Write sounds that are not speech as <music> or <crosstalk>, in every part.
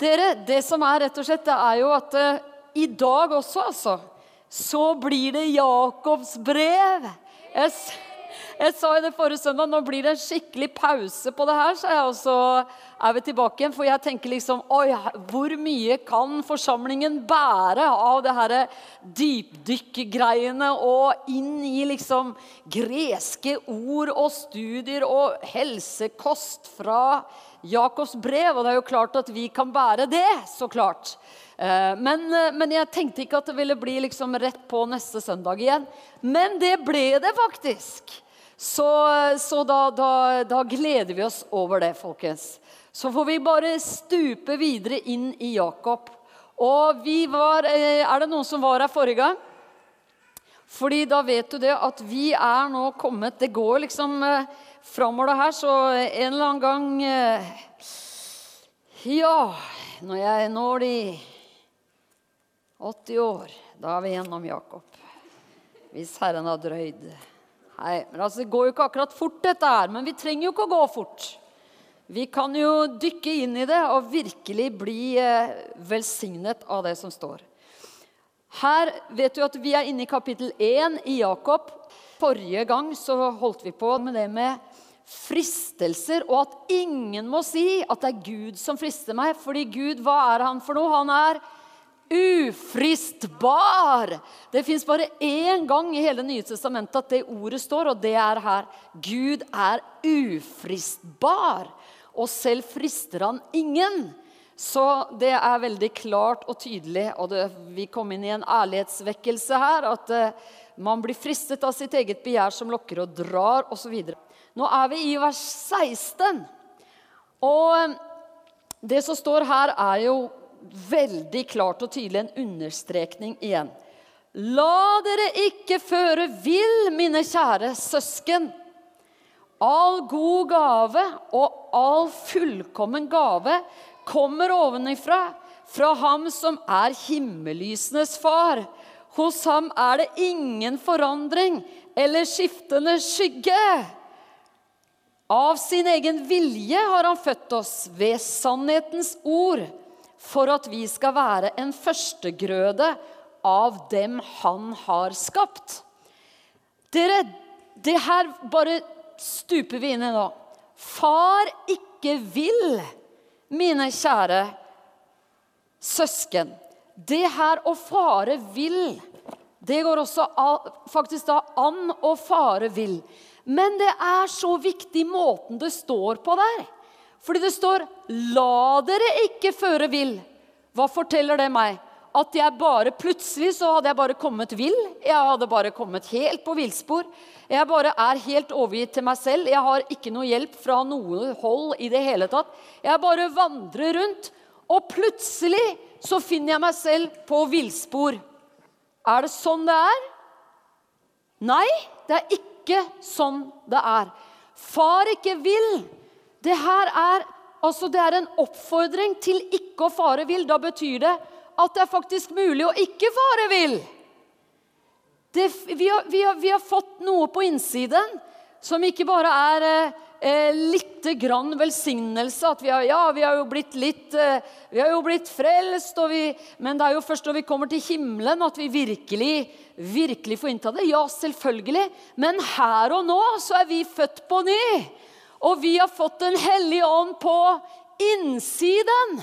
Dere, det som er rett og slett, det er jo at uh, i dag også, altså, så blir det Jakobs brev. Jeg, jeg sa jo det forrige søndag, nå blir det en skikkelig pause på det her, sa jeg, og så er vi tilbake igjen. For jeg tenker liksom Oi, hvor mye kan forsamlingen bære av det her dypdykkgreiene og inn i liksom greske ord og studier og helsekost fra Jakobs brev? Og det er jo klart at vi kan bære det, så klart. Eh, Men, eh, men jeg tenkte ikke at det ville bli liksom rett på neste søndag igjen. Men det ble det faktisk. Så, så da, da, da gleder vi oss over det, folkens. Så får vi bare stupe videre inn i Jakob. Og vi var eh, Er det noen som var her forrige gang? Fordi da vet du det at vi er nå kommet Det går liksom framover her, så en eller annen gang eh, Ja, når jeg når de 80 år, da er vi gjennom Jakob. Hvis Herren har drøyd. Nei, men altså, Det går jo ikke akkurat fort, dette her, men vi trenger jo ikke å gå fort. Vi kan jo dykke inn i det og virkelig bli eh, velsignet av det som står. Her vet du at vi er inne i kapittel 1 i Jakob. Forrige gang så holdt vi på med det med fristelser, og at ingen må si at det er Gud som frister meg. Fordi Gud, hva er han for noe? Han er ufristbar. Det fins bare én gang i hele Nye testamentet at det ordet står, og det er her. Gud er ufristbar, og selv frister han ingen. Så det er veldig klart og tydelig, og det, vi kom inn i en ærlighetsvekkelse her, at uh, man blir fristet av sitt eget begjær som lokker og drar, osv. Nå er vi i vers 16. Og det som står her, er jo veldig klart og tydelig en understrekning igjen. La dere ikke føre vill, mine kjære søsken. All god gave og all fullkommen gave kommer ovenifra, fra ham som er himmellysenes far. Hos ham er det ingen forandring eller skiftende skygge. Av sin egen vilje har han født oss ved sannhetens ord, for at vi skal være en førstegrøde av dem han har skapt. Dere, det her bare stuper vi inn i nå. Far ikke vil, mine kjære søsken. Det her å fare vil, det går også faktisk da an å fare vill. Men det er så viktig måten det står på der. Fordi det står 'la dere ikke føre vill'. Hva forteller det meg? At jeg bare plutselig så hadde jeg bare kommet vill. Jeg hadde bare kommet helt på villspor. Jeg bare er helt overgitt til meg selv. Jeg har ikke noe hjelp fra noe hold i det hele tatt. Jeg bare vandrer rundt, og plutselig så finner jeg meg selv på villspor. Er det sånn det er? Nei, det er ikke sånn det er. Far ikke vil. Det her er, altså det er en oppfordring til ikke å fare vill. Da betyr det at det er faktisk mulig å ikke fare vill. Vi, vi, vi har fått noe på innsiden som ikke bare er eh, lite grann velsignelse. At vi har, ja, vi har jo blitt litt eh, Vi har jo blitt frelst, vi, men det er jo først når vi kommer til himmelen at vi virkelig, virkelig får innta det. Ja, selvfølgelig. Men her og nå så er vi født på ny. Og vi har fått Den hellige ånd på innsiden.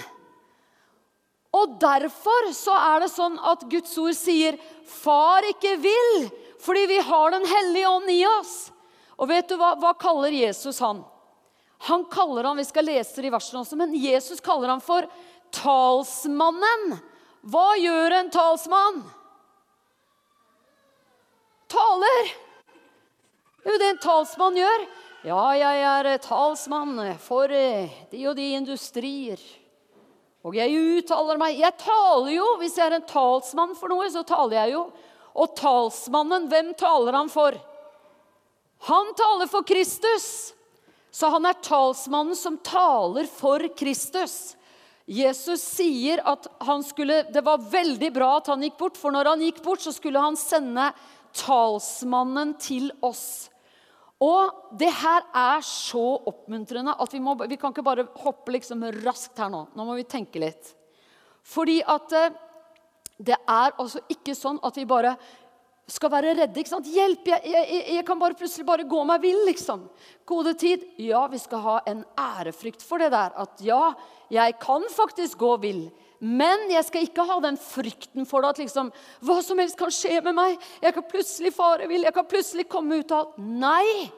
Og derfor så er det sånn at Guds ord sier 'far ikke vil', fordi vi har Den hellige ånd i oss. Og vet du hva, hva kaller Jesus han? Han kaller han, Vi skal lese det i versene også, men Jesus kaller han for talsmannen. Hva gjør en talsmann? Taler. Det er jo det en talsmann gjør. Ja, jeg er talsmann for eh, de og de industrier. Og jeg uttaler meg Jeg taler jo. Hvis jeg er en talsmann for noe, så taler jeg jo. Og talsmannen, hvem taler han for? Han taler for Kristus. Så han er talsmannen som taler for Kristus. Jesus sier at skulle, det var veldig bra at han gikk bort, for når han gikk bort, så skulle han sende talsmannen til oss. Og det her er så oppmuntrende at vi, må, vi kan ikke bare hoppe liksom raskt her nå. Nå må vi tenke litt. Fordi at eh, det er altså ikke sånn at vi bare skal være redde. ikke sant? Hjelp! Jeg, jeg, jeg, kan bare plutselig bare gå meg vill, liksom. Gode tid. Ja, vi skal ha en ærefrykt for det der. At ja, jeg kan faktisk gå vill. Men jeg skal ikke ha den frykten for det at liksom, hva som helst kan skje med meg. Jeg kan plutselig fare vill. Jeg kan plutselig komme ut av Nei!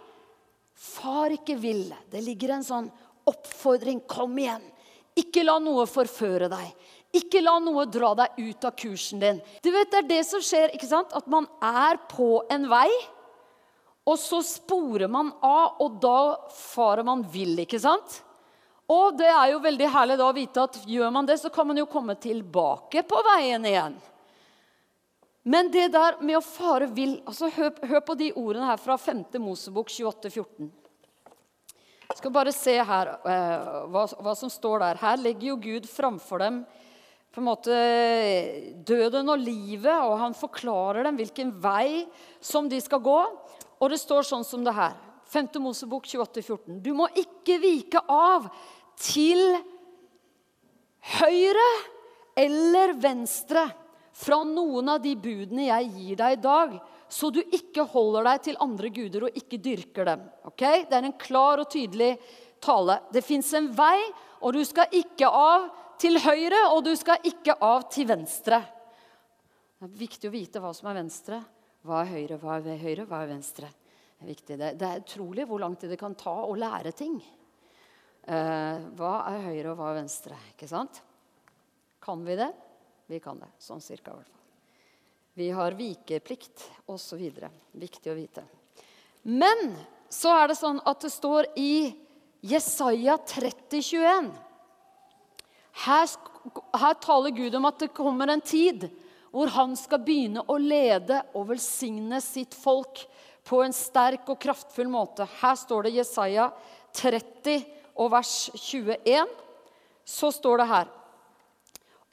Far ikke vill. Det ligger en sånn oppfordring. Kom igjen. Ikke la noe forføre deg. Ikke la noe dra deg ut av kursen din. Du vet, Det er det som skjer. ikke sant? At man er på en vei, og så sporer man av, og da farer man vill. ikke sant? Og det er jo veldig herlig da å vite at gjør man det, så kan man jo komme tilbake på veien igjen. Men det der med å fare vill altså hør, hør, på de ordene her fra 5. Mosebok 28, 14. Jeg skal bare se her eh, hva, hva, som står der. Her legger jo Gud framfor dem på en måte døden og livet, og han forklarer dem hvilken vei som de skal gå. Og det står sånn som det her. 5. Mosebok 28, 14. Du må ikke vike av til høyre eller venstre fra noen av de budene jeg gir deg i dag, så du ikke holder deg til andre guder og ikke dyrker dem. Okay? Det er en klar og tydelig tale. Det fins en vei, og du skal ikke av til høyre, og du skal ikke av til venstre. Det er viktig å vite hva som er venstre. Hva er høyre, hva er høyre, hva er venstre? Det er, viktig. det er utrolig hvor lang tid det kan ta å lære ting. Eh, hva er høyre, og hva er venstre? Ikke sant? Kan vi det? Vi kan det. Sånn cirka, i hvert fall. Vi har vikeplikt osv. Viktig å vite. Men så er det sånn at det står i Jesaja 30, 21 her, her taler Gud om at det kommer en tid hvor han skal begynne å lede og velsigne sitt folk på en sterk og kraftfull måte. Her står det Jesaja 30, og vers 21, så står det her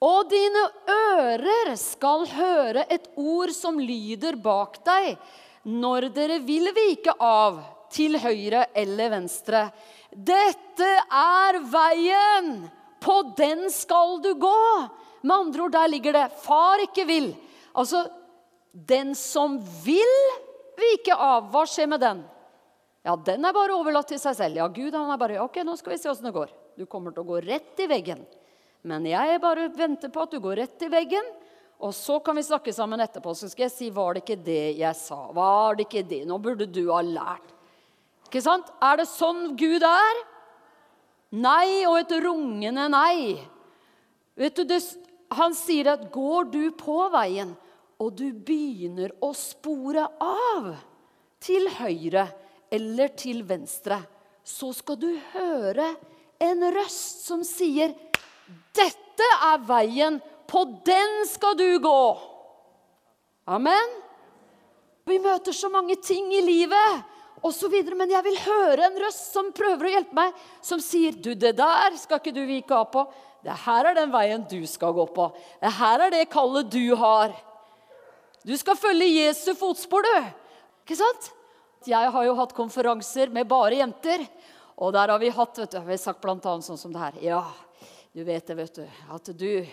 Og dine ører skal høre et ord som lyder bak deg, når dere vil vike av til høyre eller venstre. Dette er veien, på den skal du gå. Med andre ord, der ligger det 'far ikke vil'. Altså, den som vil vike av, hva skjer med den? Ja, den er bare overlatt til seg selv. Ja, Gud han er bare Ok, nå skal vi se åssen det går. Du kommer til å gå rett i veggen. Men jeg bare venter på at du går rett i veggen, og så kan vi snakke sammen etterpå. Så skal jeg si var det ikke det jeg sa? Var det ikke det? Nå burde du ha lært. Ikke sant? Er det sånn Gud er? Nei og et rungende nei. Vet du, det, Han sier at går du på veien, og du begynner å spore av til høyre eller til venstre, så skal du høre en røst som sier, 'Dette er veien, på den skal du gå.' Amen. Vi møter så mange ting i livet, videre, men jeg vil høre en røst som prøver å hjelpe meg, som sier, 'Du, det der skal ikke du vike av på.' Det her er den veien du skal gå på. Det her er det kallet du har. Du skal følge Jesu fotspor, du. Ikke sant? Jeg har jo hatt konferanser med bare jenter. Og der har vi hatt vet du, vi har sagt annet sånn som det her. Ja, du vet det, vet du. At du,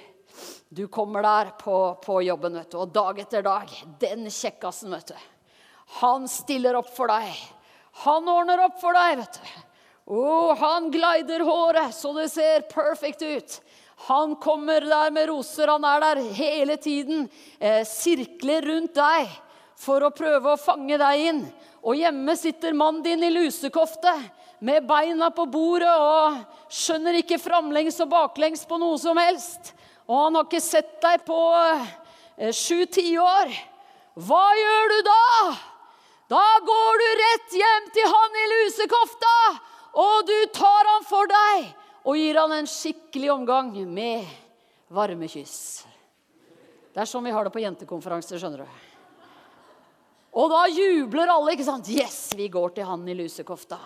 du kommer der på, på, jobben, vet du. Og dag etter dag. Den kjekkasen, vet du. Han stiller opp for deg. Han ordner opp for deg, vet du. Oh, han glider håret så det ser perfekt ut. Han kommer der med roser. Han er der hele tiden. Eh, sirkler rundt deg for å prøve å fange deg inn. Og hjemme sitter mannen din i lusekofte med beina på bordet og skjønner ikke framlengs og baklengs på noe som helst. Og han har ikke sett deg på eh, sju tiår. Hva gjør du da? Da går du rett hjem til han i lusekofta, og du tar han for deg og gir han en skikkelig omgang med varme kyss. Det er sånn vi har det på jentekonferanser, skjønner du. Og da jubler alle. ikke sant? Yes, vi går til han i lusekofta.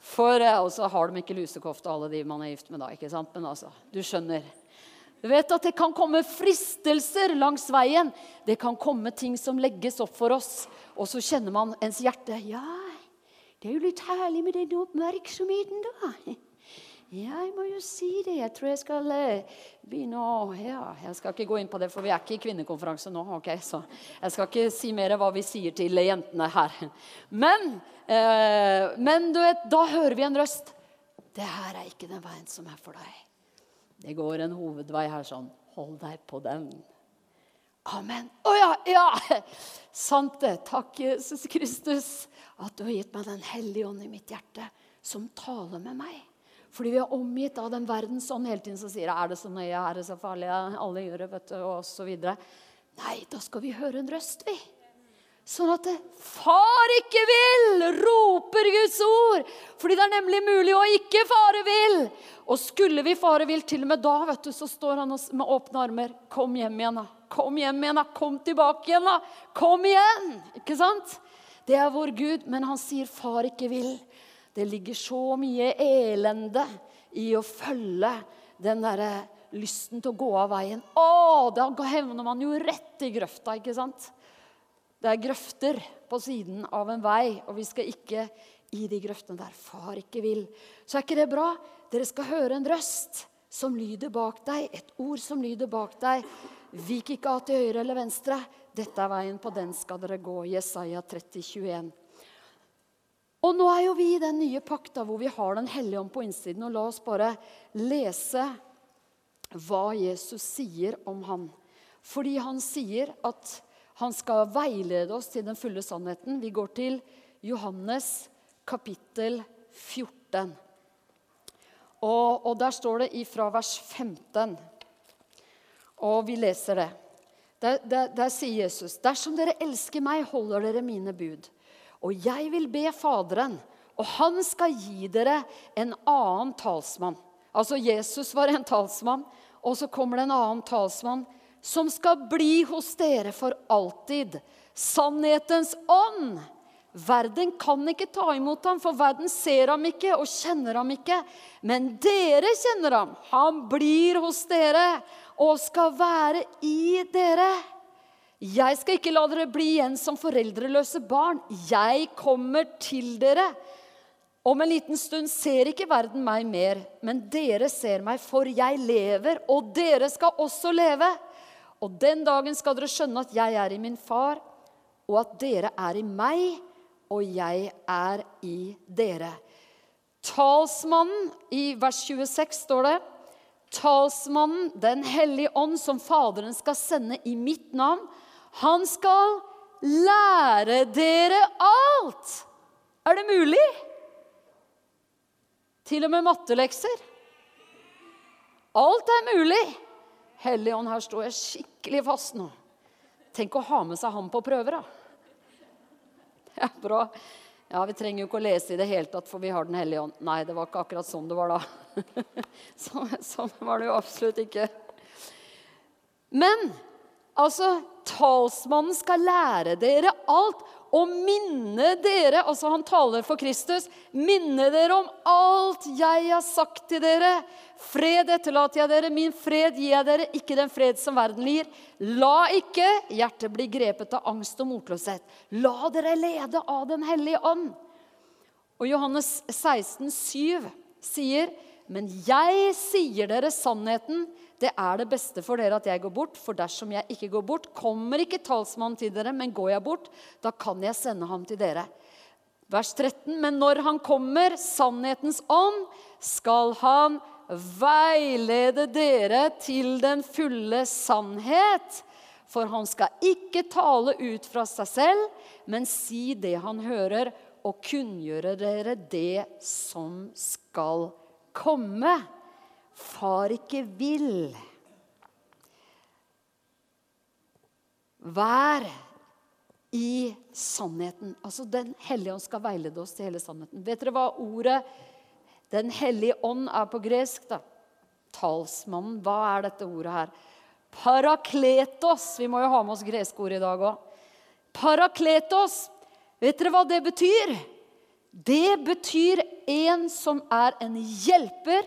For, eh, Og så har de ikke lusekofte, alle de man er gift med da. ikke sant? Men altså, du skjønner. Du vet at det kan komme fristelser langs veien. Det kan komme ting som legges opp for oss. Og så kjenner man ens hjerte. Ja, det er jo litt herlig med den oppmerksomheten, da. Ja, jeg må jo si det. Jeg tror jeg skal eh, begynne å Ja, jeg skal ikke gå inn på det, for vi er ikke i kvinnekonferanse nå. ok, Så jeg skal ikke si mer hva vi sier til jentene her. Men, eh, men du vet, da hører vi en røst. Det her er ikke den veien som er for deg. Det går en hovedvei her sånn. Hold deg på den. Amen. Å oh, ja, ja! Sant det. Takk, Jesus Kristus, at du har gitt meg Den hellige ånd i mitt hjerte, som taler med meg. Fordi vi er omgitt av den verdens ånd hele tiden som sier er det så nøye, er det så farlig, alle gjør det, vet du, og så videre. Nei, da skal vi høre en røst, vi. Sånn at det, far ikke vil, roper Guds ord. Fordi det er nemlig mulig å ikke fare vil. Og skulle vi fare vil, til og med da, vet du, så står han med åpne armer. Kom hjem igjen, da. Kom hjem igjen, da. Kom tilbake igjen, da. Kom igjen! Ikke sant? Det er vår Gud, men han sier 'far ikke vil'. Det ligger så mye elende i å følge den derre lysten til å gå av veien. Å, da hevner man jo rett i grøfta, ikke sant? Det er grøfter på siden av en vei, og vi skal ikke i de grøftene der far ikke vil. Så er ikke det bra? Dere skal høre en røst som lyder bak deg, et ord som lyder bak deg. Vik ikke av til høyre eller venstre. Dette er veien, på den skal dere gå. Jesaja 30, 21. Og nå er jo vi i den nye pakta hvor vi har Den hellige ånd på innsiden. Og la oss bare lese hva Jesus sier om han. Fordi han sier at han skal veilede oss til den fulle sannheten. Vi går til Johannes kapittel 14. Og, og der står det ifra vers 15. Og vi leser det. Der, der, der, sier Jesus.: Dersom dere elsker meg, holder dere mine bud. Og jeg vil be Faderen, og han skal gi dere en annen talsmann. Altså Jesus var en talsmann, og så kommer det en annen talsmann som skal bli hos dere for alltid. Sannhetens ånd. Verden kan ikke ta imot ham, for verden ser ham ikke og kjenner ham ikke. Men dere kjenner ham. Han blir hos dere og skal være i dere. Jeg skal ikke la dere bli igjen som foreldreløse barn. Jeg kommer til dere. Om en liten stund ser ikke verden meg mer, men dere ser meg, for jeg lever, og dere skal også leve. Og den dagen skal dere skjønne at jeg er i min far, og at dere er i meg, og jeg er i dere. Talsmannen i vers 26 står det talsmannen, Den hellige ånd, som Faderen skal sende i mitt navn, han skal lære dere alt. Er det mulig? Til og med mattelekser. Alt er mulig. Hellig ånd, her står jeg skikkelig fast nå. Tenk å ha med seg ham på prøver, da. Det er bra. Ja, Vi trenger jo ikke å lese i det hele tatt, for vi har Den hellige ånd. Nei, det var ikke akkurat sånn det var da. <laughs> Så, sånn var det jo absolutt ikke. Men altså Talsmannen skal lære dere alt og minne dere Altså, han taler for Kristus. Minne dere om alt jeg har sagt til dere. Fred etterlater jeg dere, min fred gir jeg dere, ikke den fred som verden gir. La ikke hjertet bli grepet av angst og motløshet. La dere lede av Den hellige ånd. Og Johannes 16, 7 sier, men jeg sier dere sannheten. Det er det beste for dere at jeg går bort, for dersom jeg ikke går bort, kommer ikke talsmannen til dere, men går jeg bort, da kan jeg sende ham til dere. Vers 13. Men når han kommer, sannhetens ånd, skal han veilede dere til den fulle sannhet. For han skal ikke tale ut fra seg selv, men si det han hører, og kunngjøre dere det som skal komme. Far ikke vil. Vær i sannheten. Altså Den hellige ånd skal veilede oss til hele sannheten. Vet dere hva ordet Den hellige ånd er på gresk? da? Talsmannen. Hva er dette ordet her? Parakletos. Vi må jo ha med oss greske ord i dag òg. Parakletos. Vet dere hva det betyr? Det betyr en som er en hjelper.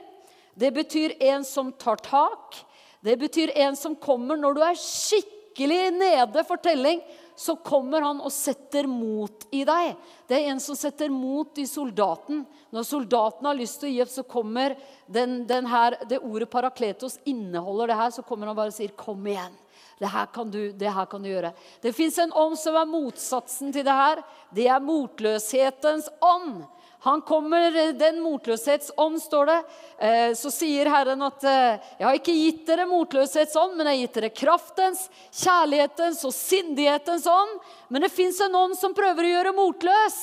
Det betyr en som tar tak. Det betyr en som kommer når du er skikkelig nede for telling. Så kommer han og setter mot i deg. Det er en som setter mot i soldaten. Når soldaten har lyst til å gi opp, så kommer den, den her, det ordet parakletos inneholder det her. Så kommer han bare og sier 'kom igjen'. Det her kan du, det her kan du gjøre. Det fins en ånd som er motsatsen til det her. Det er motløshetens ånd. Han kommer, Den motløshetsånd, står det. Eh, så sier Herren at eh, 'Jeg har ikke gitt dere motløshetsånd, men jeg har gitt dere kraftens, kjærlighetens og sindighetens ånd.' Men det fins en ånd som prøver å gjøre motløs.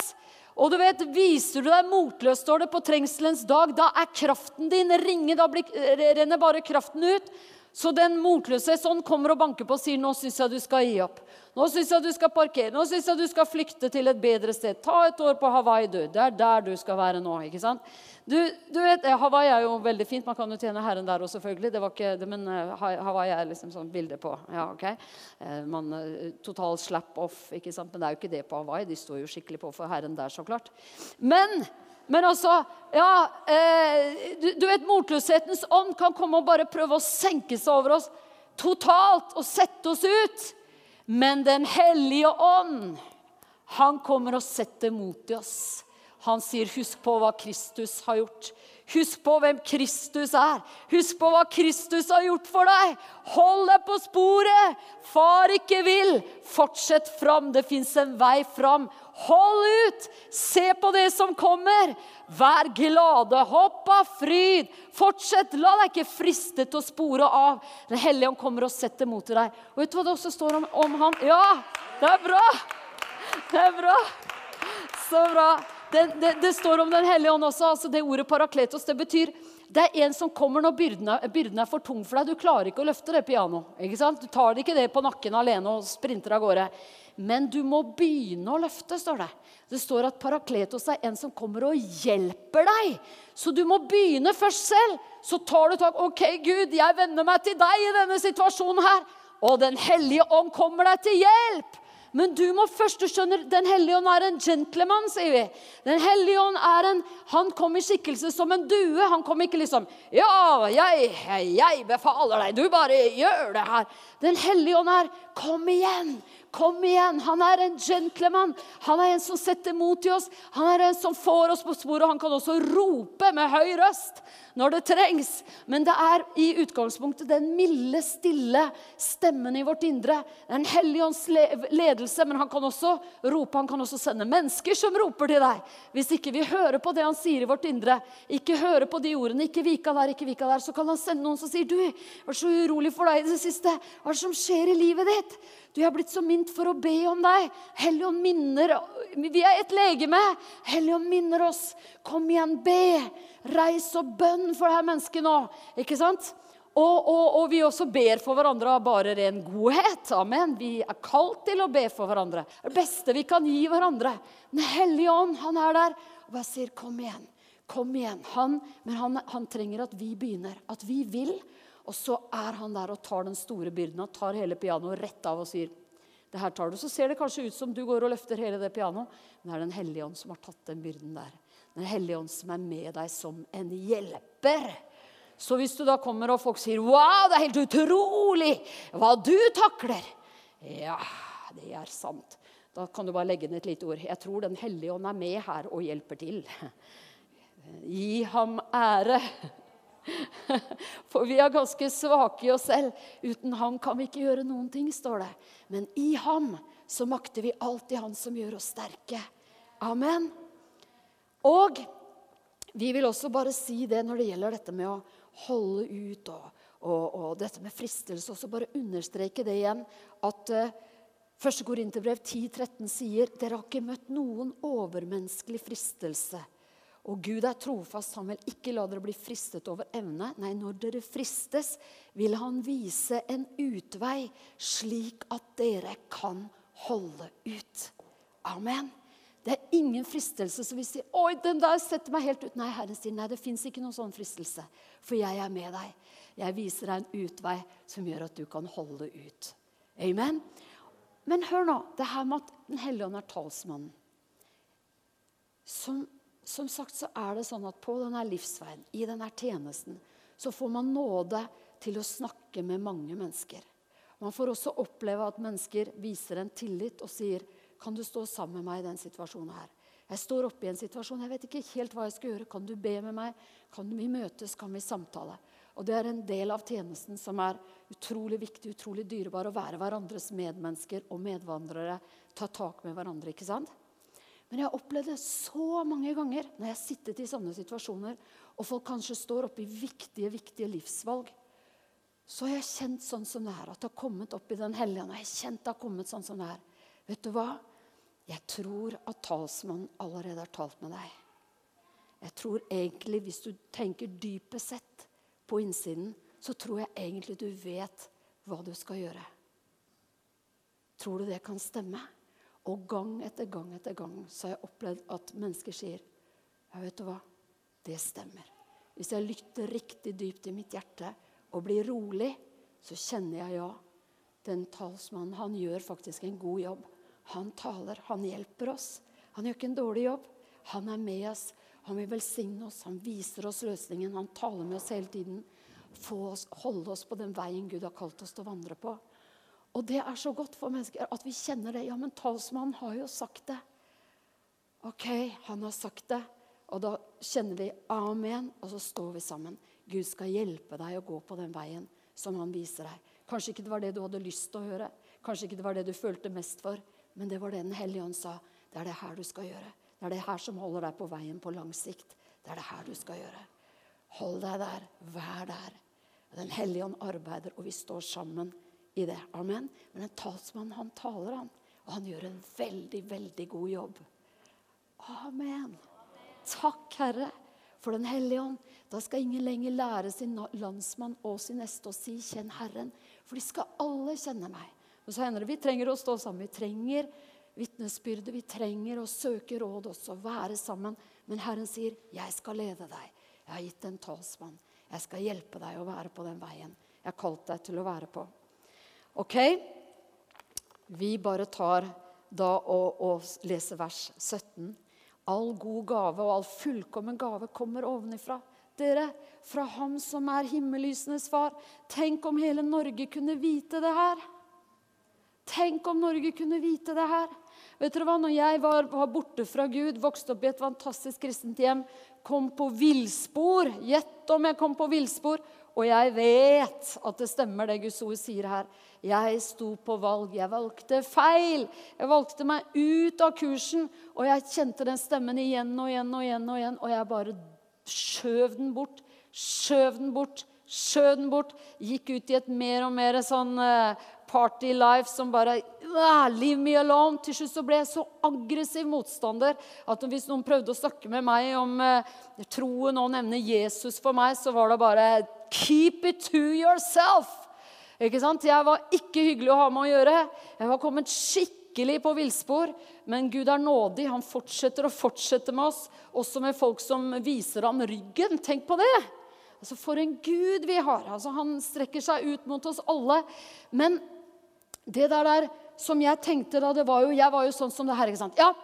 Og du vet, Viser du deg motløs, står det på trengselens dag, da er kraften din ringe. Da blir, renner bare kraften ut. Så den motløse sånn kommer og banker på og sier nå syns jeg du skal gi opp. Nå syns jeg du skal parkere. Nå syns jeg du skal flykte til et bedre sted. Ta et år på Hawaii, du. Det er der du skal være nå. ikke sant? Du, du vet, Hawaii er jo veldig fint. Man kan jo tjene herren der òg, selvfølgelig. Det var ikke, det, men uh, Hawaii er liksom sånn bilde på ja, ok. Uh, man, total slap off, ikke sant? Men det er jo ikke det på Hawaii. De står jo skikkelig på for herren der, så klart. Men men altså ja, eh, du, du, vet, Motløshetens ånd kan komme og bare prøve å senke seg over oss totalt og sette oss ut. Men Den hellige ånd, han kommer og setter mot i oss. Han sier, 'Husk på hva Kristus har gjort.' Husk på hvem Kristus er. Husk på hva Kristus har gjort for deg. Hold deg på sporet. Far ikke vil. Fortsett fram. Det fins en vei fram. Hold ut. Se på det som kommer. Vær glade. Hopp av fryd. Fortsett. La deg ikke friste til å spore av. Den hellige ånd kommer og setter mot deg. Og vet du hva det også står om, om han? Ja, det er bra. Det er bra. Så bra. Det, det, det, står om Den hellige ånd også. altså Det ordet parakletos det betyr det er en som kommer når byrden er, byrden er for tung for deg. Du klarer ikke å løfte det pianoet. Du tar det ikke det på nakken alene og sprinter av gårde. Men du må begynne å løfte, står det. Det står at parakletos er en som kommer og hjelper deg. Så du må begynne først selv. Så tar du tak. OK, Gud, jeg venner meg til deg i denne situasjonen her. Og Den hellige ånd kommer deg til hjelp. Men du må først du skjønner, Den hellige ånd er en gentleman, sier vi. Den hellige ånd er en, Han kom i skikkelse som en due. Han kom ikke liksom Ja, jeg, jeg befaler deg. Du bare gjør det her. Den hellige ånd er Kom igjen! Kom igjen! Han er en gentleman. Han er en som setter mot i oss. Han er en som får oss på sporet. Han kan også rope med høy røst når det trengs. Men det er i utgangspunktet den milde, stille stemmen i vårt indre. Den hellige ånds ledelse. Men han kan også rope, han kan også sende mennesker som roper til deg. Hvis ikke vi hører på det han sier i vårt indre, ikke hører på de ordene, ikke vika der, ikke vika der, så kan han sende noen som sier du, jeg var så urolig for deg i det siste. Hva er det som skjer i livet ditt? Du, jeg har blitt så mint for å be om deg. Helligånd minner Vi er et legeme. Helligånd minner oss. Kom igjen, be. Reis og bønn for dette mennesket nå. Ikke sant? Og, og, og, vi også ber for hverandre av bare ren godhet. Amen. Vi er kalt til å be for hverandre. Det beste vi kan gi hverandre. Den hellige ånd, han er der og bare sier, 'Kom igjen'. Kom igjen. Han, men han, han trenger at vi begynner. At vi vil. Og så er han der og tar den store byrden. Han tar hele pianoet rett av og sier det her tar du. Så ser det kanskje ut som du går og løfter hele det pianoet, men det er Den hellige ånd som har tatt den byrden der. Den hellige ånd som er med deg som en hjelper. Så hvis du da kommer og folk sier 'Wow, det er helt utrolig hva du takler', ja, det er sant. Da kan du bare legge ned et lite ord. Jeg tror Den hellige ånd er med her og hjelper til. Gi ham ære. <laughs> For vi er ganske svake i oss selv. Uten ham kan vi ikke gjøre noen ting, står det. Men i ham så makter vi alltid han som gjør oss sterke. Amen. Og vi vil også bare si det når det gjelder dette med å holde ut og, og, og dette med fristelse. Også bare understreke det igjen. At uh, Første Korinterbrev 10,13 sier dere har ikke møtt noen overmenneskelig fristelse og Gud er trofast, han vil ikke la dere bli fristet over evne. Nei, når dere fristes, vil han vise en utvei, slik at dere kan holde ut. Amen. Det er ingen fristelse som vil si Oi, den der setter meg helt ut. Nei, Herren sier nei, det fins ikke noen sånn fristelse. For jeg er med deg. Jeg viser deg en utvei som gjør at du kan holde ut. Amen. Men hør nå, det her med at Den hellige ånd er talsmannen. Som som sagt så er det sånn at på denne livsveien, i denne tjenesten, så får man nåde til å snakke med mange mennesker. Man får også oppleve at mennesker viser en tillit og sier kan du stå sammen med meg i den situasjonen her. Jeg står oppe i en situasjon, jeg vet ikke helt hva jeg skal gjøre. Kan du be med meg? Kan vi møtes? Kan vi samtale? Og Det er en del av tjenesten som er utrolig viktig, utrolig dyrebar. Å være hverandres medmennesker og medvandrere. Ta tak med hverandre. ikke sant? Men jeg har opplevd det så mange ganger når jeg har sittet i sånne situasjoner, og folk kanskje står oppe i viktige, viktige livsvalg. Så har jeg kjent sånn som det er, at det har kommet opp i Den hellige ånd. Jeg har kjent det har kommet sånn som det er. Vet du hva? Jeg tror at talsmannen allerede har talt med deg. Jeg tror egentlig, hvis du tenker dypest sett på innsiden, så tror jeg egentlig du vet hva du skal gjøre. Tror du det kan stemme? Og gang etter gang etter gang så har jeg opplevd at mennesker sier ja, vet du hva? Det stemmer. Hvis jeg lytter riktig dypt i mitt hjerte og blir rolig, så kjenner jeg ja. Den talsmannen, han gjør faktisk en god jobb. Han taler, han hjelper oss. Han gjør ikke en dårlig jobb. Han er med oss. Han vil velsigne oss, han viser oss løsningen. Han taler med oss hele tiden. Få oss, holde oss på den veien Gud har kalt oss til å vandre på. Og det er så godt for mennesker at vi kjenner det. Ja, men talsmannen har jo sagt det. OK, han har sagt det. Og da kjenner vi amen, og så står vi sammen. Gud skal hjelpe deg å gå på den veien som han viser deg. Kanskje ikke det var det du hadde lyst til å høre, kanskje ikke det var det du følte mest for, men det var det Den hellige ånd sa. Det er det her du skal gjøre. Det er det her som holder deg på veien på lang sikt. Det er det her du skal gjøre. Hold deg der. Vær der. Den hellige ånd arbeider, og vi står sammen i det. Amen. Men en talsmann, han taler, han. Og han gjør en veldig, veldig god jobb. Amen. Takk, Herre, for Den hellige ånd. Da skal ingen lenger lære sin landsmann og sin neste å si 'kjenn Herren'. For de skal alle kjenne meg. Men så hender det vi trenger å stå sammen. Vi trenger vitnesbyrde. Vi trenger å søke råd også, være sammen. Men Herren sier, 'Jeg skal lede deg'. Jeg har gitt en talsmann. Jeg skal hjelpe deg å være på den veien jeg har kalt deg til å være på. Ok? Vi bare tar da og, og leser vers 17. All god gave og all fullkommen gave kommer ovenifra. Dere, fra Ham som er himmellysenes far. Tenk om hele Norge kunne vite det her. Tenk om Norge kunne vite det her. Vet dere hva? Når jeg var, var borte fra Gud, vokste opp i et fantastisk kristent hjem, kom på villspor Gjett om jeg kom på villspor og jeg vet at det stemmer, det Guds ord sier her. Jeg sto på valg. Jeg valgte feil. Jeg valgte meg ut av kursen. Og jeg kjente den stemmen igjen og igjen og igjen. Og igjen, og jeg bare skjøv den bort. Skjøv den bort. Skjøv den bort. Gikk ut i et mer og mer sånn eh, party life som bare Leave me alone. Til slutt så ble jeg så aggressiv motstander at hvis noen prøvde å snakke med meg om eh, troen og nevne Jesus for meg, så var det bare Keep it to yourself. Ikke sant? Jeg var ikke hyggelig å ha med å gjøre. Jeg var kommet skikkelig på villspor. Men Gud er nådig. Han fortsetter og fortsetter med oss, også med folk som viser ham ryggen. Tenk på det! Altså, For en Gud vi har. Altså, han strekker seg ut mot oss alle. Men det der, der som jeg tenkte da, det var jo, Jeg var jo sånn som det her. ikke sant? Ja,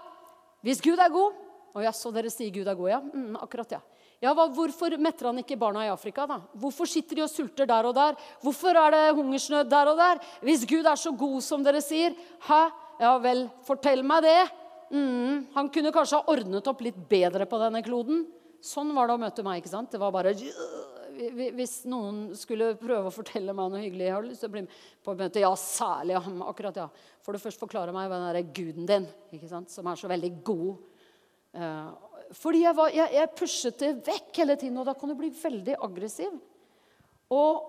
hvis Gud er god Og ja, så dere sier Gud er god, ja? Mm, akkurat, ja. Ja, hva, Hvorfor metter han ikke barna i Afrika? da? Hvorfor sitter de og sulter der og der? Hvorfor er det hungersnød der og der? Hvis Gud er så god som dere sier, hæ? Ja vel, fortell meg det. Mm, han kunne kanskje ha ordnet opp litt bedre på denne kloden. Sånn var det å møte meg. ikke sant? Det var bare Hvis noen skulle prøve å fortelle meg noe hyggelig Jeg har lyst til å bli med på møte. Ja, særlig ham. akkurat, ja. Får du først forklare meg hva den guden din ikke sant? som er så veldig god. Uh, fordi jeg, var, jeg, jeg, pushet det vekk hele tiden, og da kan du bli veldig aggressiv. Og,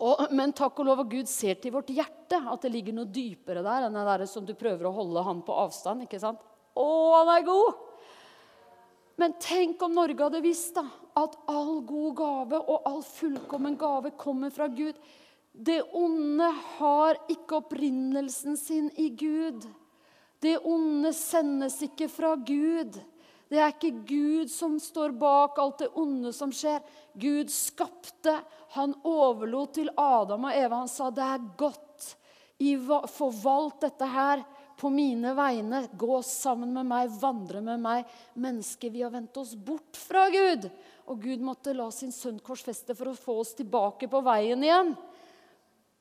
og, men takk og lov at Gud ser til vårt hjerte, at det ligger noe dypere der enn det der som du prøver å holde han på avstand. ikke sant? Å, han er god! Men tenk om Norge hadde visst da, at all god gave og all fullkommen gave kommer fra Gud. Det onde har ikke opprinnelsen sin i Gud. Det onde sendes ikke fra Gud. Det er ikke Gud som står bak alt det onde som skjer. Gud skapte. Han overlot til Adam og Eva. Han sa det er godt. Forvalt dette her på mine vegne, gå sammen med meg, vandre med meg. Mennesker, vi har vendt oss bort fra Gud. Og Gud måtte la sin sønn korsfeste for å få oss tilbake på veien igjen.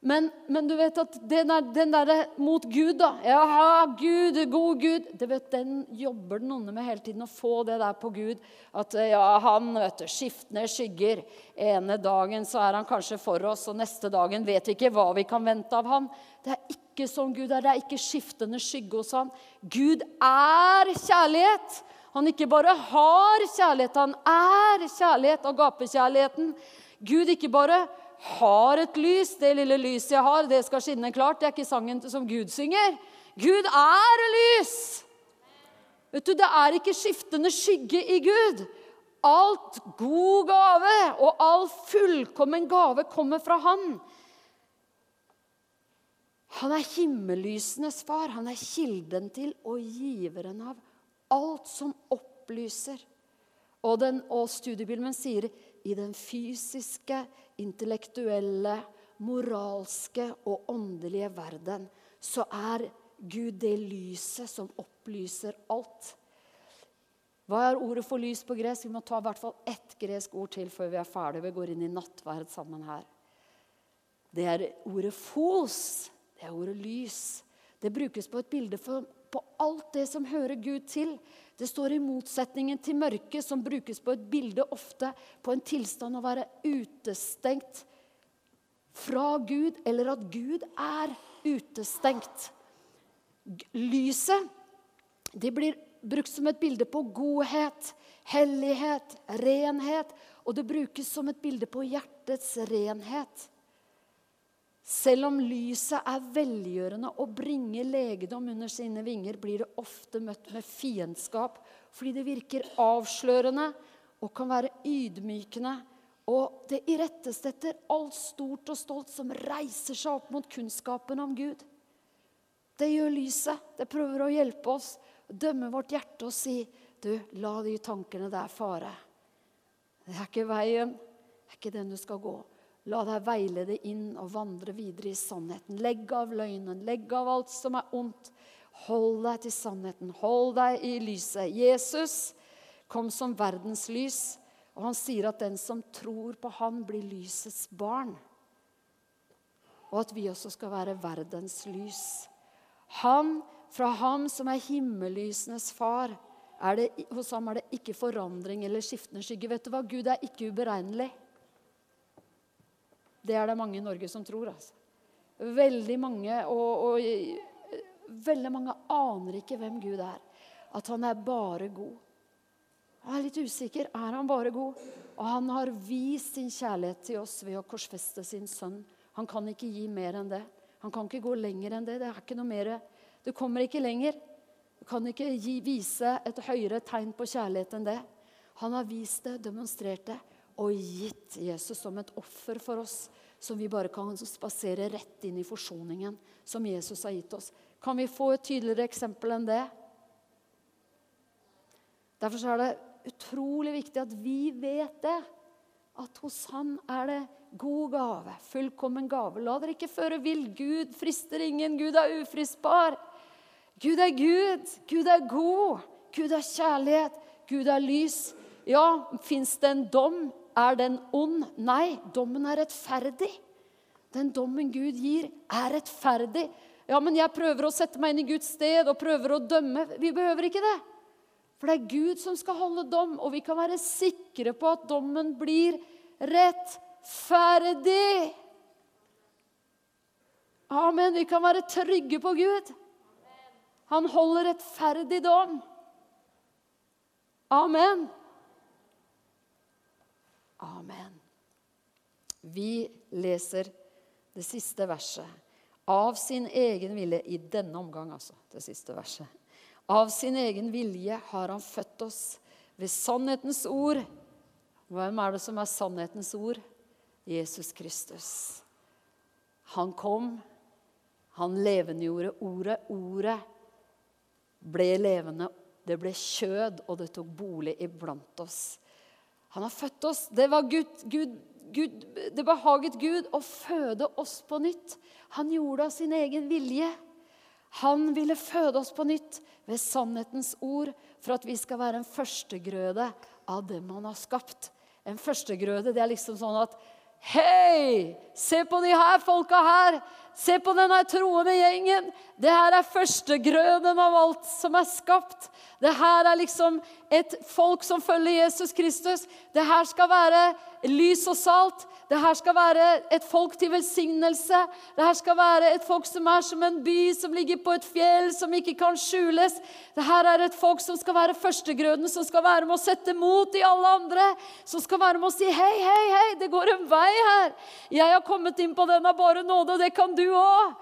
Men, men, du vet at den, der, den derre mot Gud, da Ja, Gud, god Gud du vet, Den jobber den onde med hele tiden, å få det der på Gud. At ja, han vet du, skiftende skygger. Ene dagen så er han kanskje for oss, og neste dagen vet vi ikke hva vi kan vente av han. Det er ikke sånn Gud er. Det er ikke skiftende skygge hos han. Gud er kjærlighet. Han ikke bare har kjærlighet, han er kjærlighet. Og gapekjærligheten Gud ikke bare har et lys. Det lille lyset jeg har, det skal skinne klart. Det er ikke sangen som Gud synger. Gud er lys! Vet du, Det er ikke skiftende skygge i Gud. Alt god gave og all fullkommen gave kommer fra Han. Han er himmellysenes far. Han er kilden til og giveren av alt som opplyser. Og, den, og studiebilmen sier i den fysiske, intellektuelle, moralske og åndelige verden, så er Gud det lyset som opplyser alt. Hva er ordet for lys på gresk? Vi må ta i hvert fall ett gresk ord til før vi er ferdige. Vi går inn i nattverd sammen her. Det er ordet fos. Det er ordet lys. Det brukes på et bilde for, på alt det som hører Gud til. Det står i motsetningen til mørket, som brukes på et bilde ofte på en tilstand å være utestengt fra Gud, eller at Gud er utestengt. Lyset det blir brukt som et bilde på godhet, hellighet, renhet. Og det brukes som et bilde på hjertets renhet. Selv om lyset er velgjørende og bringer legedom under sine vinger, blir det ofte møtt med fiendskap fordi det virker avslørende og kan være ydmykende. Og det irettesetter alt stort og stolt som reiser seg opp mot kunnskapen om Gud. Det gjør lyset. Det prøver å hjelpe oss, dømme vårt hjerte og si du, la de tankene der fare. Det er ikke veien. Det er ikke den du skal gå. La deg veilede inn og vandre videre i sannheten. Legg av løgnen, legg av alt som er ondt. Hold deg til sannheten, hold deg i lyset. Jesus kom som verdens lys, og han sier at den som tror på han, blir lysets barn. Og at vi også skal være verdens lys. Han, fra ham som er himmellysenes far, er det, hos ham er det ikke forandring eller skiftende skygge. Vet du hva? Gud er ikke uberegnelig. Det er det mange i Norge som tror. altså. Veldig mange, og, og, veldig mange aner ikke hvem Gud er. At han er bare god. Jeg er litt usikker. Er han bare god? Og han har vist sin kjærlighet til oss ved å korsfeste sin sønn. Han kan ikke gi mer enn det. Han kan ikke gå lenger enn det. Det er ikke noe mer. Du kommer ikke lenger. Du kan ikke gi, vise et høyere tegn på kjærlighet enn det. Han har vist det, demonstrert det, og gitt Jesus som et offer for oss, som vi bare kan spasere rett inn i forsoningen som Jesus har gitt oss. Kan vi få et tydeligere eksempel enn det? Derfor er det utrolig viktig at vi vet det. At hos Han er det god gave, fullkommen gave. La dere ikke føre vill. Gud frister ingen. Gud er ufristbar. Gud er Gud. Gud er god. Gud er kjærlighet. Gud er lys. Ja, fins det en dom? Er den ond? Nei, dommen er rettferdig. Den dommen Gud gir, er rettferdig. Ja, men jeg prøver å sette meg inn i Guds sted og prøver å dømme. Vi behøver ikke det. For det er Gud som skal holde dom, og vi kan være sikre på at dommen blir rettferdig. Amen. Vi kan være trygge på Gud. Han holder rettferdig dom. Amen. Amen. Vi leser det siste verset. Av sin egen vilje I denne omgang, altså. Det siste verset. Av sin egen vilje har han født oss ved sannhetens ord. Hvem er det som er sannhetens ord? Jesus Kristus. Han kom, han levendegjorde ordet. Ordet ble levende. Det ble kjød, og det tok bolig iblant oss. Han har født oss. Det, var Gud, Gud, Gud, det behaget Gud å føde oss på nytt. Han gjorde av sin egen vilje. Han ville føde oss på nytt ved sannhetens ord, for at vi skal være en førstegrøde av dem han har skapt. En førstegrøde, det er liksom sånn at Hei! Se på de her folka her! Se på denne troende gjengen. Det her er førstegrøden av alt som er skapt. Det her er liksom et folk som følger Jesus Kristus. Det her skal være lys og salt. Det her skal være et folk til velsignelse. Det her skal være et folk som er som en by som ligger på et fjell som ikke kan skjules. Det her er et folk som skal være førstegrøden, som skal være med å sette mot i alle andre. Som skal være med å si hei, hei, hei, det går en vei her. Jeg har kommet inn på den av bare nåde, og det kan du òg.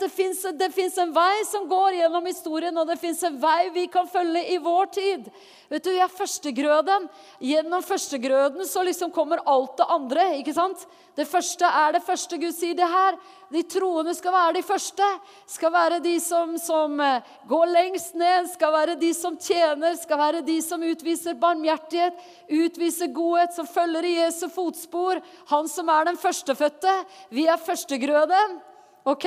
Det fins en vei som går gjennom historien, og det fins en vei vi kan følge i vår tid. Vet du, Vi er førstegrøden. Gjennom førstegrøden så liksom kommer alt det andre. ikke sant? Det første er det første Gud sier det her. De troende skal være de første. Skal være de som, som eh, går lengst ned, skal være de som tjener, skal være de som utviser barmhjertighet, utviser godhet, som følger i Jesu fotspor. Han som er den førstefødte. Vi er førstegrøden. OK?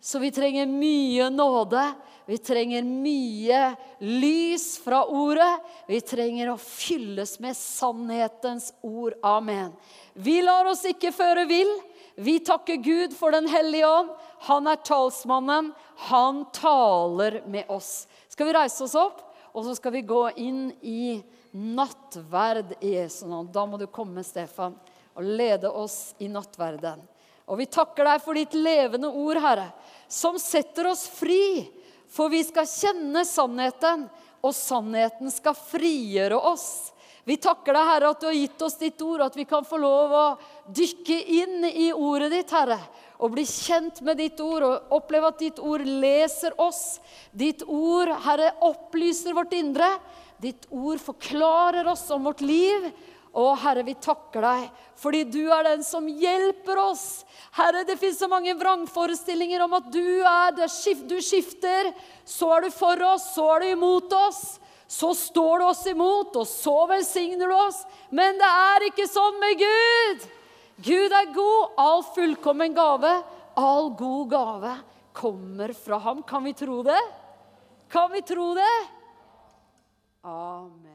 Så vi trenger mye nåde. Vi trenger mye lys fra ordet. Vi trenger å fylles med sannhetens ord. Amen. Vi lar oss ikke føre vill. Vi takker Gud for Den hellige ånd. Han er talsmannen. Han taler med oss. Skal vi reise oss opp, og så skal vi gå inn i nattverd i Jesu navn. Da må du komme, Stefan, og lede oss i nattverden. Og vi takker deg for ditt levende ord, Herre, som setter oss fri. For vi skal kjenne sannheten, og sannheten skal frigjøre oss. Vi takker deg, Herre, at du har gitt oss ditt ord, at vi kan få lov å dykke inn i ordet ditt, Herre. Og bli kjent med ditt ord og oppleve at ditt ord leser oss. Ditt ord, Herre, opplyser vårt indre. Ditt ord forklarer oss om vårt liv. Å, Herre, vi takker deg fordi du er den som hjelper oss. Herre, det fins så mange vrangforestillinger om at du er det, du skifter. Så er du for oss, så er du imot oss. Så står du oss imot, og så velsigner du oss. Men det er ikke sånn med Gud. Gud er god. All fullkommen gave, all god gave, kommer fra ham. Kan vi tro det? Kan vi tro det? Amen.